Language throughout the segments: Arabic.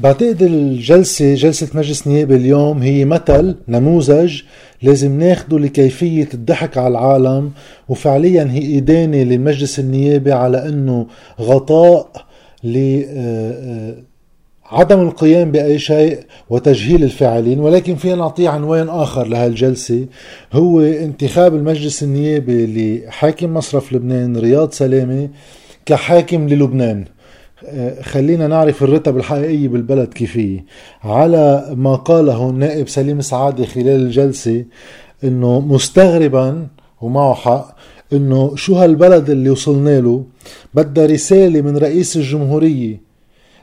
بعتقد الجلسة جلسة مجلس نيابي اليوم هي مثل نموذج لازم ناخده لكيفية الضحك على العالم وفعليا هي إدانة للمجلس النيابي على أنه غطاء آه، آه، عدم القيام بأي شيء وتجهيل الفاعلين. ولكن فينا نعطيه عنوان آخر لهالجلسة هو انتخاب المجلس النيابي لحاكم مصرف لبنان رياض سلامة كحاكم للبنان. خلينا نعرف الرتب الحقيقية بالبلد كيف هي على ما قاله النائب سليم سعادة خلال الجلسة إنه مستغربا ومعه حق إنه شو هالبلد اللي وصلنا له بدها رسالة من رئيس الجمهورية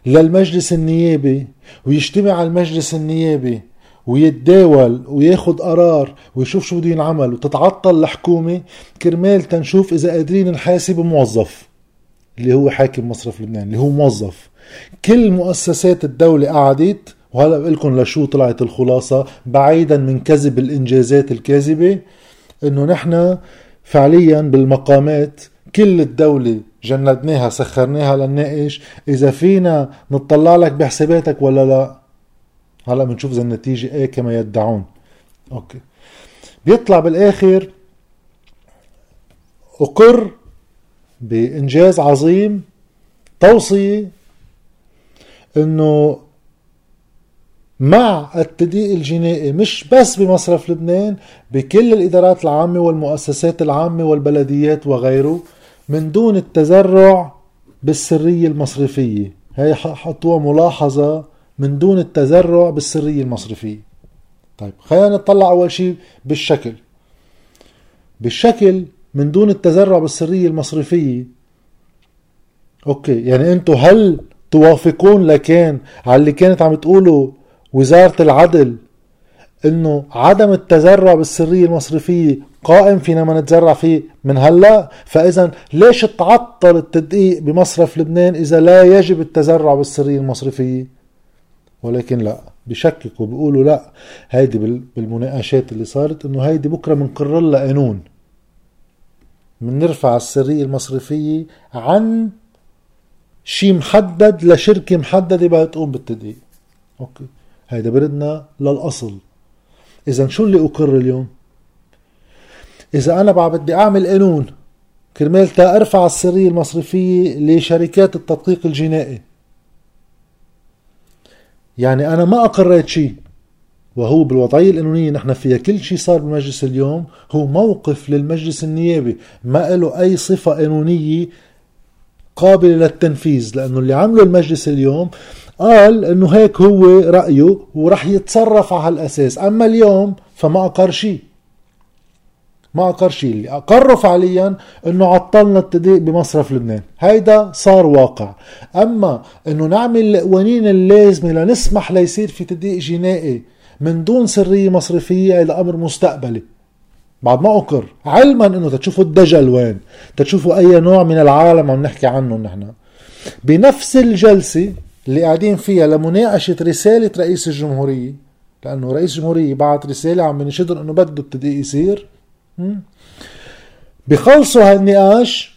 للمجلس النيابي ويجتمع المجلس النيابي ويتداول وياخد قرار ويشوف شو بده ينعمل وتتعطل الحكومة كرمال تنشوف إذا قادرين نحاسب موظف. اللي هو حاكم مصرف لبنان اللي هو موظف. كل مؤسسات الدولة قعدت وهلا بقول لكم لشو طلعت الخلاصة بعيدا من كذب الإنجازات الكاذبة إنه نحن فعليا بالمقامات كل الدولة جندناها سخرناها للناقش. إذا فينا نطلع لك بحساباتك ولا لا؟ هلا بنشوف إذا النتيجة إيه كما يدعون. أوكي. بيطلع بالآخر أقر بإنجاز عظيم توصية إنه مع التدقيق الجنائي مش بس بمصرف لبنان بكل الإدارات العامة والمؤسسات العامة والبلديات وغيره من دون التزرع بالسرية المصرفية. هي حطوها ملاحظة من دون التزرع بالسرية المصرفية. طيب خلينا نطلع أول شيء بالشكل. بالشكل من دون التزرع بالسرية المصرفية أوكي يعني انتو هل توافقون لكان على اللي كانت عم تقوله وزارة العدل إنه عدم التزرع بالسرية المصرفية قائم فينا ما نتزرع فيه من هلأ؟ فإذا ليش تعطل التدقيق بمصرف لبنان إذا لا يجب التزرع بالسرية المصرفية ولكن لا بشككوا بيقولوا لا. هيدي بالمناقشات اللي صارت إنه هيدي بكرة بنقرر لها قانون. بنرفع السرية المصرفية عن شيء محدد لشركة محددة بدها تقوم بالتدقيق. أوكي. هيدا بردنا للأصل. إذا شو اللي أقر اليوم؟ إذا أنا بعد بدي اعمل قانون كرمال تا أرفع السرية المصرفية لشركات التدقيق الجنائي. يعني أنا ما أقريت شيء وهو بالوضعية القانونية نحن فيها كل شيء صار بالمجلس اليوم هو موقف للمجلس النيابي ما له أي صفة قانونية قابلة للتنفيذ لأنه اللي عمله المجلس اليوم قال إنه هيك هو رأيه ورح يتصرف على هالأساس أما اليوم فما أقر شيء ما أقر شيء اللي أقره فعليا أنه عطلنا التدقيق بمصرف لبنان. هيدا صار واقع. أما أنه نعمل القوانين اللازمة لنسمح ليصير في تدقيق جنائي من دون سرية مصرفية هذا أمر مستقبلي. بعد ما أقر علما أنه تشوفوا الدجل وين تشوفوا أي نوع من العالم عم نحكي عنه نحن. بنفس الجلسة اللي قاعدين فيها لمناقشة رسالة رئيس الجمهورية لأنه رئيس الجمهورية بعت رسالة عم بنشدهم أنه بده التدقيق يصير. بخلصوا هالنقاش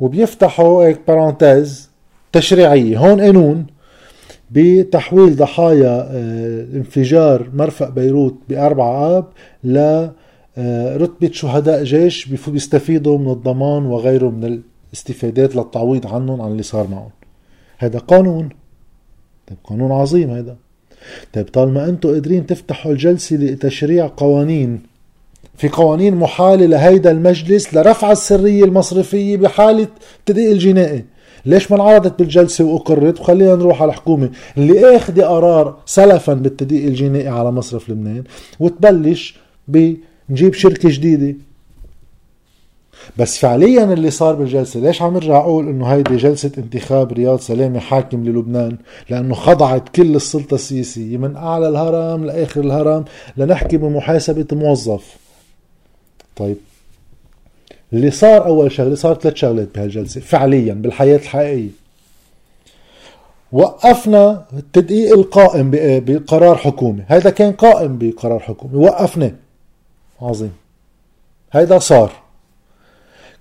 وبيفتحوا هيك بارانتيز تشريعية هون قانون. بتحويل ضحايا آه، انفجار مرفأ بيروت بأربع آب لرتبة آه، شهداء جيش بيستفيدوا من الضمان وغيره من الاستفادات للتعويض عنهم عن اللي صار معهم. هذا قانون. طيب قانون عظيم هذا. طيب طالما أنتم قادرين تفتحوا الجلسة لتشريع قوانين في قوانين محالة لهيدا المجلس لرفع السرية المصرفية بحالة تدقيق الجنائي. ليش ما انعرضت بالجلسة وأقرت؟ وخلينا نروح على الحكومة. اللي آخذ قرار سلفا بالتدقيق الجنائي على مصرف لبنان وتبلش بنجيب شركة جديدة. بس فعليا اللي صار بالجلسة ليش عم ارجع أقول إنه هيدي جلسة انتخاب رياض سلامة حاكم للبنان؟ لأنه خضعت كل السلطة السياسية من أعلى الهرم لآخر الهرم لنحكي بمحاسبة موظف. طيب اللي صار أول شغلة صار ثلاث شغلات بهالجلسه فعليا بالحياة الحقيقية. وقفنا التدقيق القائم بقرار حكومي. هذا كان قائم بقرار حكومي. وقفناه عظيم. هيدا صار.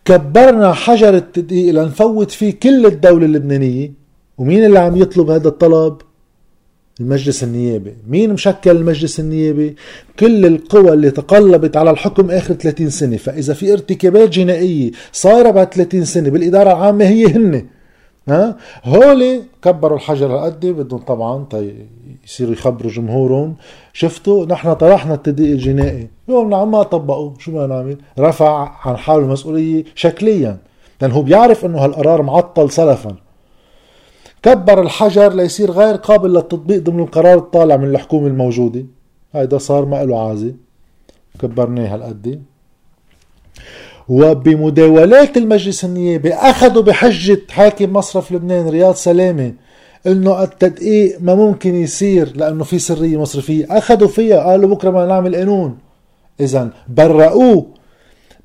كبرنا حجر التدقيق لنفوت فيه كل الدولة اللبنانية. ومين اللي عم يطلب هذا الطلب؟ المجلس النيابي. مين مشكل المجلس النيابي؟ كل القوى اللي تقلبت على الحكم آخر 30 سنة. فإذا في ارتكابات جنائية صايرة بعد 30 سنة بالإدارة العامة هي هن. ها؟ هولي كبروا الحجر هالقد. بدهم طبعا يصيروا يخبروا جمهورهم. شفتوا؟ نحن طرحنا التدقيق الجنائي. يوم نعم ما طبقوا. شو ما نعمل؟ رفع عن حاله المسؤولية شكليا. لأنه هو بيعرف أنه هالقرار معطل سلفا. كبر الحجر ليصير غير قابل للتطبيق ضمن القرار الطالع من الحكومة الموجودة. هيدا صار ما له عازة كبرناه هالقد. وبمداولات المجلس النيابي أخذوا بحجة حاكم مصرف لبنان رياض سلامة إنه التدقيق ما ممكن يصير لأنه في سرية مصرفية. أخذوا فيها قالوا بكرة ما نعمل قانون. اذا برؤوه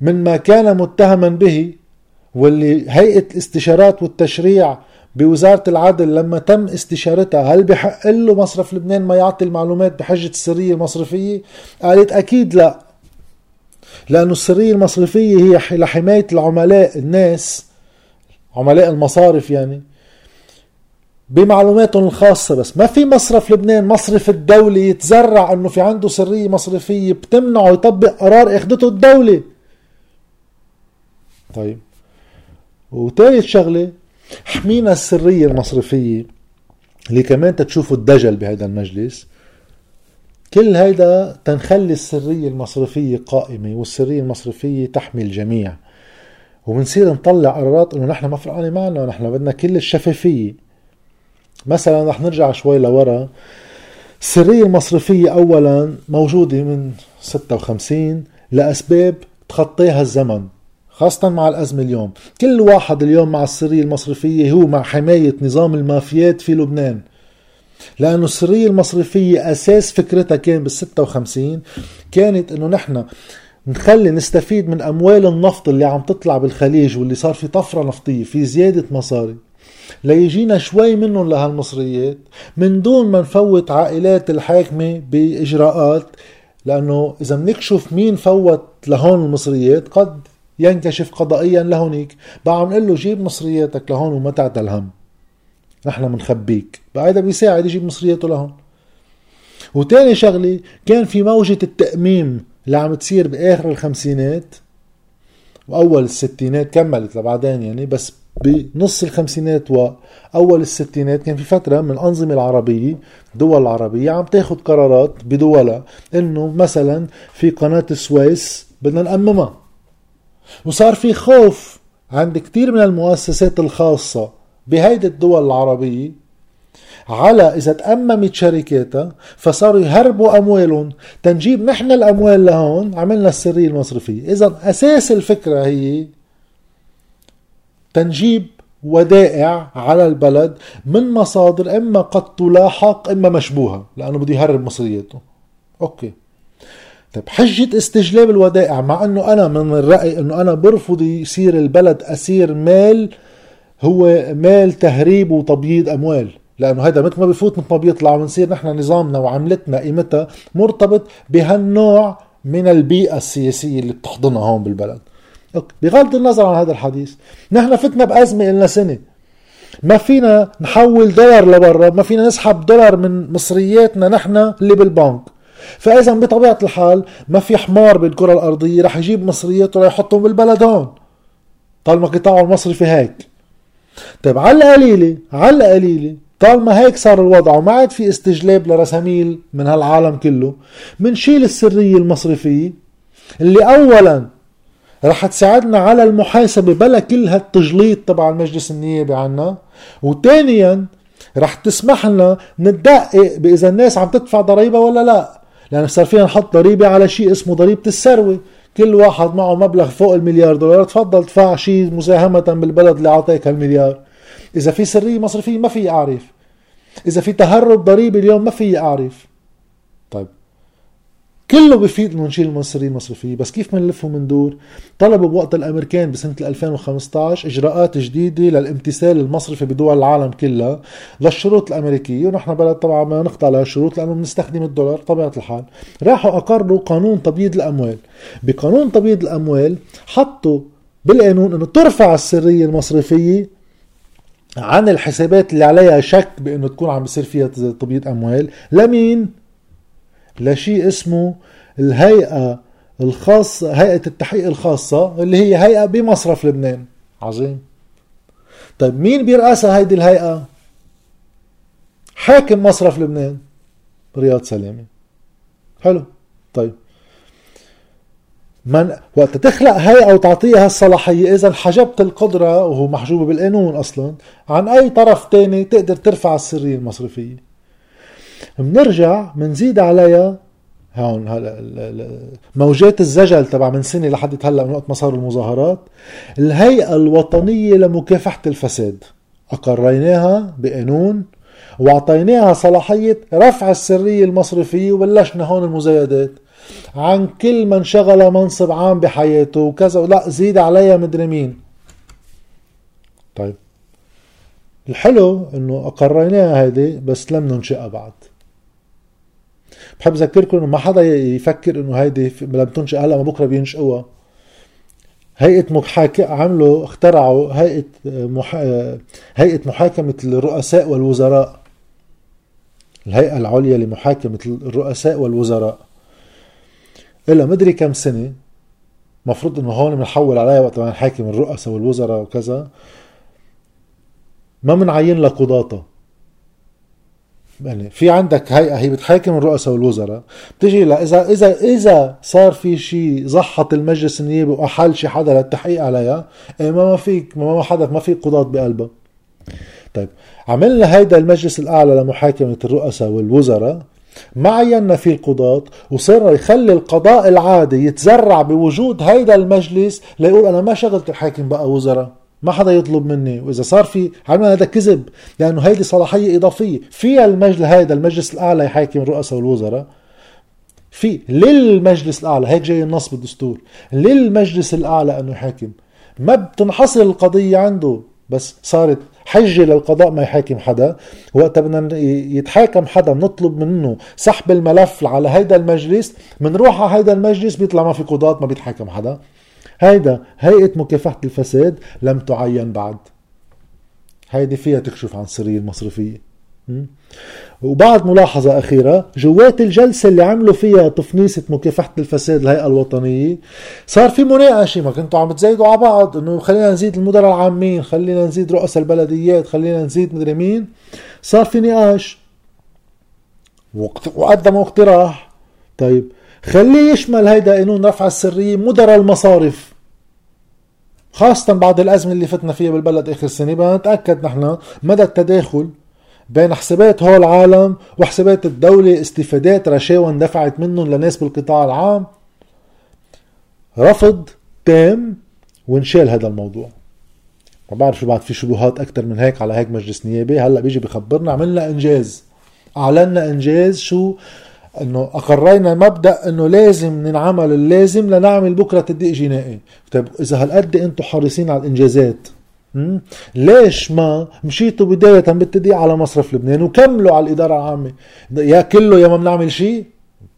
مما كان متهما به واللي هيئة الاستشارات والتشريع بوزارة العدل لما تم استشارتها هل بحق له مصرف لبنان ما يعطي المعلومات بحجة السرية المصرفية؟ قالت أكيد لا. لأنه السرية المصرفية هي لحماية العملاء الناس عملاء المصارف يعني بمعلوماتهم الخاصة بس. ما في مصرف لبنان مصرف الدولة يتزرع إنه في عنده سرية مصرفية بتمنعه يطبق قرار إخدته الدولة. طيب. وثالث شغلة حمينا السرية المصرفية اللي كمان تشوفوا الدجل بهذا المجلس. كل هيدا تنخلي السرية المصرفية قائمة والسرية المصرفية تحمي الجميع. وبنصير نطلع قرارات إنه نحن ما فرقانة معنا ونحن بدنا كل الشفافية. مثلا رح نرجع شوي لورا. السرية المصرفية أولا موجودة من 56 لأسباب تخطيها الزمن. خاصة مع الأزمة اليوم. كل واحد اليوم مع السرية المصرفية هو مع حماية نظام المافيات في لبنان. لأنه السرية المصرفية أساس فكرتها كان بال 56 كانت أنه نحن نخلي نستفيد من أموال النفط اللي عم تطلع بالخليج واللي صار في طفرة نفطية في زيادة مصاري. ليجينا شوي منهم لهالمصريات من دون ما نفوت عائلات الحاكمة بإجراءات لأنه إذا بنكشف مين فوت لهون المصريات قد ينكشف قضائيا لهونيك. بقى عم نقول له جيب مصرياتك لهون وما تعتل هم. نحن بنخبيك بقى هذا بيساعد يجيب مصرياته لهون. وتاني شغلة كان في موجة التأميم اللي عم تصير بآخر الخمسينات. وأول الستينات كملت لبعدين يعني بس بنص الخمسينات وأول الستينات كان في فترة من الأنظمة العربية الدول العربية عم تاخذ قرارات بدولها إنه مثلا في قناة السويس بدنا نأممها. وصار في خوف عند كثير من المؤسسات الخاصة بهيدي الدول العربية على إذا تأممت شركاتها فصاروا يهربوا أموالهم. تنجيب نحن الأموال لهون عملنا السرية المصرفية. إذا أساس الفكرة هي تنجيب ودائع على البلد من مصادر إما قد تلاحق إما مشبوهة لأنه بده يهرب مصرياته. أوكي. طيب حجة استجلاب الودائع مع إنه أنا من الرأي إنه أنا برفض يصير البلد أسير مال هو مال تهريب وتبييض أموال لأنه هذا مثل ما بفوت مثل ما بيطلع ونصير نحن نظامنا وعملتنا قيمتها مرتبط بهالنوع من البيئة السياسية اللي بتحضنها هون بالبلد. بغض النظر عن هذا الحديث نحن فتنا بأزمة لنا سنة. ما فينا نحول دولار لبرا ما فينا نسحب دولار من مصرياتنا نحن اللي بالبنك. فإذا بطبيعة الحال ما في حمار بالكرة الأرضية رح يجيب مصرياته ليحطهم بالبلد هون. طالما قطاعه المصرفي هيك. طيب على القليلة على القليلة طالما هيك صار الوضع وما عاد في استجلاب لرساميل من هالعالم كله منشيل السرية المصرفيه اللي اولا رح تساعدنا على المحاسبة بلا كل هالتجليط تبع المجلس النيابي عنا وثانيا رح تسمح لنا ندقق بإذا الناس عم تدفع ضريبة ولا لا. لأن صار فينا نحط ضريبة على شيء اسمه ضريبة الثروة. كل واحد معه مبلغ فوق المليار دولار. تفضل دفع شيء مساهمة بالبلد اللي أعطيك هالمليار. إذا في سرية مصرفية ما في أعرف. إذا في تهرب ضريبي اليوم ما في أعرف. طيب. كله بفيد إنه نشيل المصرية المصرفية بس كيف بنلف ومندور طلبوا بوقت الأمريكان بسنة 2015 إجراءات جديدة للامتثال المصرفي بدول العالم كلها للشروط الأمريكية. ونحن بلد طبعا ما نخضع لها الشروط لأنه بنستخدم الدولار طبيعة الحال. راحوا أقروا قانون تبييض الأموال. بقانون تبييض الأموال حطوا بالقانون إنه ترفع السرية المصرفية عن الحسابات اللي عليها شك بإنه تكون عم بيصير فيها تبييض أموال. لمين؟ لشيء اسمه الهيئة الخاصه هيئة التحقيق الخاصة اللي هي هيئة بمصرف لبنان. عظيم. طيب مين بيرأسها هيدي الهيئة؟ حاكم مصرف لبنان رياض سلامه حلو. طيب. من وقت تخلق هيئة وتعطيها الصلاحية إذا حجبت القدرة وهو محجوبة بالقانون أصلا عن أي طرف تاني تقدر ترفع السرية المصرفية. بنرجع بنزيد عليها هون موجات الزجل تبع من سنة لحد هلا من وقت ما صاروا المظاهرات. الهيئة الوطنية لمكافحة الفساد أقريناها بقانون وأعطيناها صلاحية رفع السرية المصرفية وبلشنا هون المزايدات. عن كل من شغل منصب عام بحياته وكذا لا زيد عليها مدري مين. طيب. الحلو إنه أقريناها هيدي بس لم ننشئها بعد. بحب أذكركم إنه ما حدا يفكر إنه هيدي لم تنشئ هلأ ما بكرة بينشئوها. هيئة محاكمة عملوا اخترعوا هيئة محا... هيئة محاكمة الرؤساء والوزراء. الهيئة العليا لمحاكمة الرؤساء والوزراء. إلا مدري كم سنة مفروض إنه هون بنحول عليها وقت ما نحاكم الرؤساء والوزراء وكذا. ما بنعين لها قضاة يعني في عندك هيئه هي بتحاكم الرؤساء والوزراء. بتجي إذا إذا إذا صار في شيء زحط المجلس النيابي وأحل شي حدا للتحقيق عليها إيه ما ما فيك ما حدا ما في قضاة بقلبها. طيب عملنا هيدا المجلس الأعلى لمحاكمة الرؤساء والوزراء. ما عينا فيه القضاة وصرنا يخلي القضاء العادي يتزرع بوجود هيدا المجلس ليقول أنا ما شغلت الحاكم بقى وزراء. ما حدا يطلب مني. وإذا صار في عملنا هذا كذب لأنه هيدي صلاحية إضافية. فيها المجلس هيدا المجلس الأعلى يحاكم رؤساء والوزراء في للمجلس الأعلى هيك جاي النص بالدستور للمجلس الأعلى أنه يحاكم ما بتنحصر القضية عنده. بس صارت حجة للقضاء ما يحاكم حدا. وقت بدنا يتحاكم حدا نطلب منه سحب الملف على هيدا المجلس بنروح على هيدا المجلس بيطلع ما في قضاة ما بيتحاكم حدا. هيدا هيئة مكافحة الفساد لم تعين بعد. هيدي فيها تكشف عن السرية المصرفية وبعد ملاحظة أخيرة جوات الجلسة اللي عملوا فيها تفنيسة مكافحة الفساد الهيئة الوطنية صار في مناقشة ما كنتوا عم تزايدوا على بعض إنه خلينا نزيد المدراء العامين خلينا نزيد رؤساء البلديات خلينا نزيد مدري مين. صار في نقاش. وقدموا اقتراح. طيب خليه يشمل هيدا قانون رفع السرية مدراء المصارف. خاصة بعد الأزمة اللي فتنا فيها بالبلد آخر سنة بدنا نتأكد نحن مدى التداخل بين حسابات هول العالم وحسابات الدولة استفادات رشاوى اندفعت منهم لناس بالقطاع العام. رفض تام وانشال هذا الموضوع. ما بعرف شو بعد في شبهات أكثر من هيك على هيك مجلس نيابي. هلأ بيجي بخبرنا عملنا إنجاز. اعلنا إنجاز شو إنه أقرينا مبدأ إنه لازم ننعمل اللازم لنعمل بكرة تدقيق جنائي. طيب إذا هالقد أنتم حريصين على الإنجازات ليش ما مشيتوا بداية بالتدقيق على مصرف لبنان وكملوا على الإدارة العامة؟ يا كله يا ما بنعمل شيء؟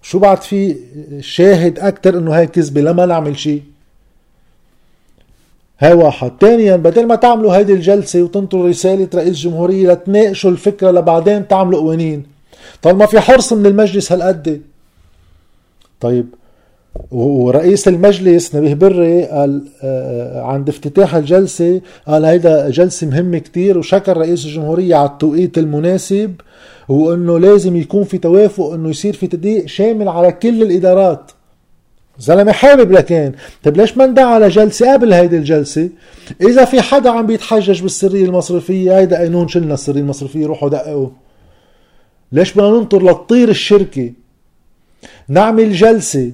شو بعد في شاهد أكثر إنه هاي كذبة لما نعمل شيء؟ هاي واحد. ثانيا بدل ما تعملوا هيدي الجلسة وتنطروا رسالة رئيس جمهورية لتناقشوا الفكرة لبعدين تعملوا قوانين. طالما في حرص من المجلس هالقد. طيب ورئيس المجلس نبيه بري قال آه، عند افتتاح الجلسة قال هيدا جلسة مهمة كتير وشكر رئيس الجمهورية على التوقيت المناسب وإنه لازم يكون في توافق إنه يصير في تدقيق شامل على كل الإدارات. زلمة حابب لكن طيب ليش ما ندعى على جلسة قبل هيدي الجلسة؟ إذا في حدا عم بيتحجج بالسرية المصرفية هيدا قانون شلنا السرية المصرفية روحوا دققوا. ليش بدنا ننطر لتطير الشركة نعمل جلسة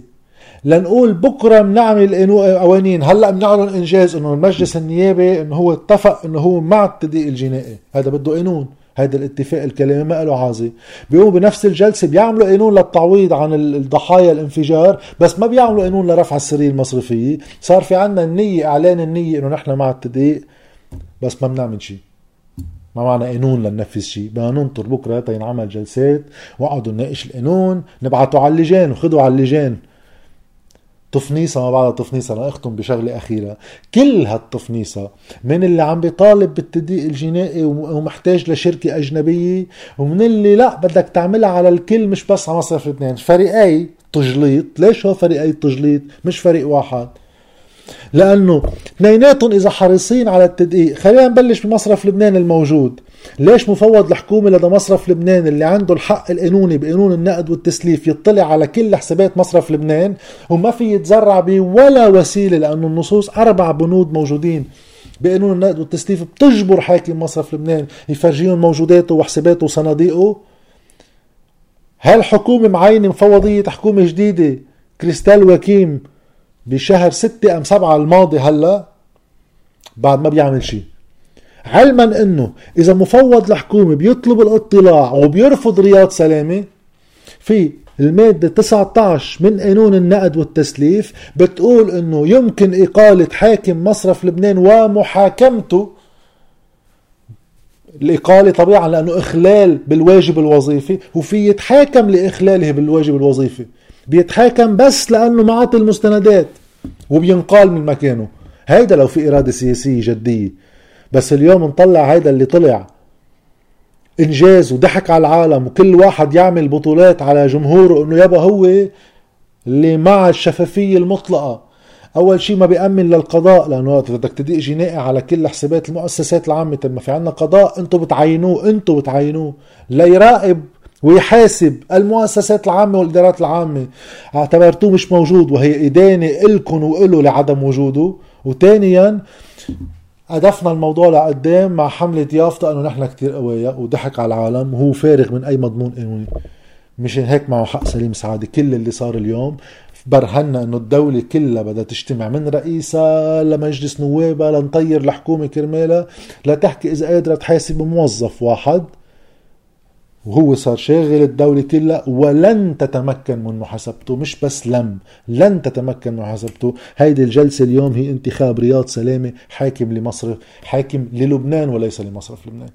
لنقول بكرة بنعمل قوانين. هلأ بنعلن إنجاز إنه المجلس النيابي إنه هو اتفق إنه هو مع التدقيق الجنائي. هذا بده قانون. هذا الاتفاق الكلامي ما له عازي. بيقوموا بنفس الجلسة بيعملوا قانون للتعويض عن الضحايا الانفجار بس ما بيعملوا قانون لرفع السريه المصرفية. صار في عنا النية إعلان النية إنه نحن مع التدقيق بس ما بنعمل شيء. ما معنا قانون لننفذ شيء؟ بدنا ننطر بكرة تينعمل جلسات وقعدوا نناقش القانون نبعته على اللجان وخذوا على اللجان. تفنيصة ما بعدها تفنيصة أنا أختم بشغلة أخيرة. كل هالتفنيصة من اللي عم بيطالب بالتدقيق الجنائي ومحتاج لشركة أجنبية ومن اللي لا بدك تعملها على الكل مش بس على مصرف لبنان. فريقي تجليط. ليش هو فريقي تجليط؟ مش فريق واحد. لأنه اثنيناتهم إذا حريصين على التدقيق. خلينا نبلش بمصرف لبنان الموجود. ليش مفوض الحكومة لدى مصرف لبنان اللي عنده الحق القانوني بقانون النقد والتسليف يطلع على كل حسابات مصرف لبنان وما في يتزرع بولا وسيلة لأنه النصوص أربع بنود موجودين. بقانون النقد والتسليف بتجبر حاكم مصرف لبنان يفرجيهم موجوداته وحساباته وصناديقه. هالحكومة معينة مفوضية حكومة جديدة. كريستال وكيم بشهر ستة أم سبعة الماضي هلا بعد ما بيعمل شيء. علما إنه إذا مفوض الحكومة بيطلب الاطلاع وبيرفض رياض سلامة في المادة 19 من قانون النقد والتسليف بتقول إنه يمكن إقالة حاكم مصرف لبنان ومحاكمته. الإقالة طبيعا لأنه إخلال بالواجب الوظيفي وفي يتحاكم لإخلاله بالواجب الوظيفي. بيتحاكم بس لأنه معطي المستندات وبينقال من مكانه. هيدا لو في إرادة سياسية جدية. بس اليوم نطلع هيدا اللي طلع. إنجاز وضحك على العالم وكل واحد يعمل بطولات على جمهوره إنه يابا هو اللي مع الشفافية المطلقة. أول شيء ما بيأمن للقضاء لأنه بدك تدق جنائي على كل حسابات المؤسسات العامة. ما في عندنا قضاء أنتم بتعينوه أنتم بتعينوه. ليراقب ويحاسب المؤسسات العامة والإدارات العامة. اعتبرتوه مش موجود وهي إدانة إلكن وإله لعدم وجوده. وثانيا هدفنا الموضوع لقدام مع حملة يافطة إنه نحن كتير قوية وضحك على العالم وهو فارغ من أي مضمون قانوني. مشان هيك معه حق سليم سعادة. كل اللي صار اليوم برهنا إنه الدولة كلها بدها تجتمع من رئيسها لمجلس نوابها لنطير الحكومة كرمالها لتحكي إذا قادرة تحاسب موظف واحد. وهو صار شاغل الدولة كلها ولن تتمكن من محاسبته مش بس لم لن تتمكن من محاسبته. هيدي الجلسة اليوم هي انتخاب رياض سلامة حاكم لمصر حاكم للبنان وليس لمصرف لبنان.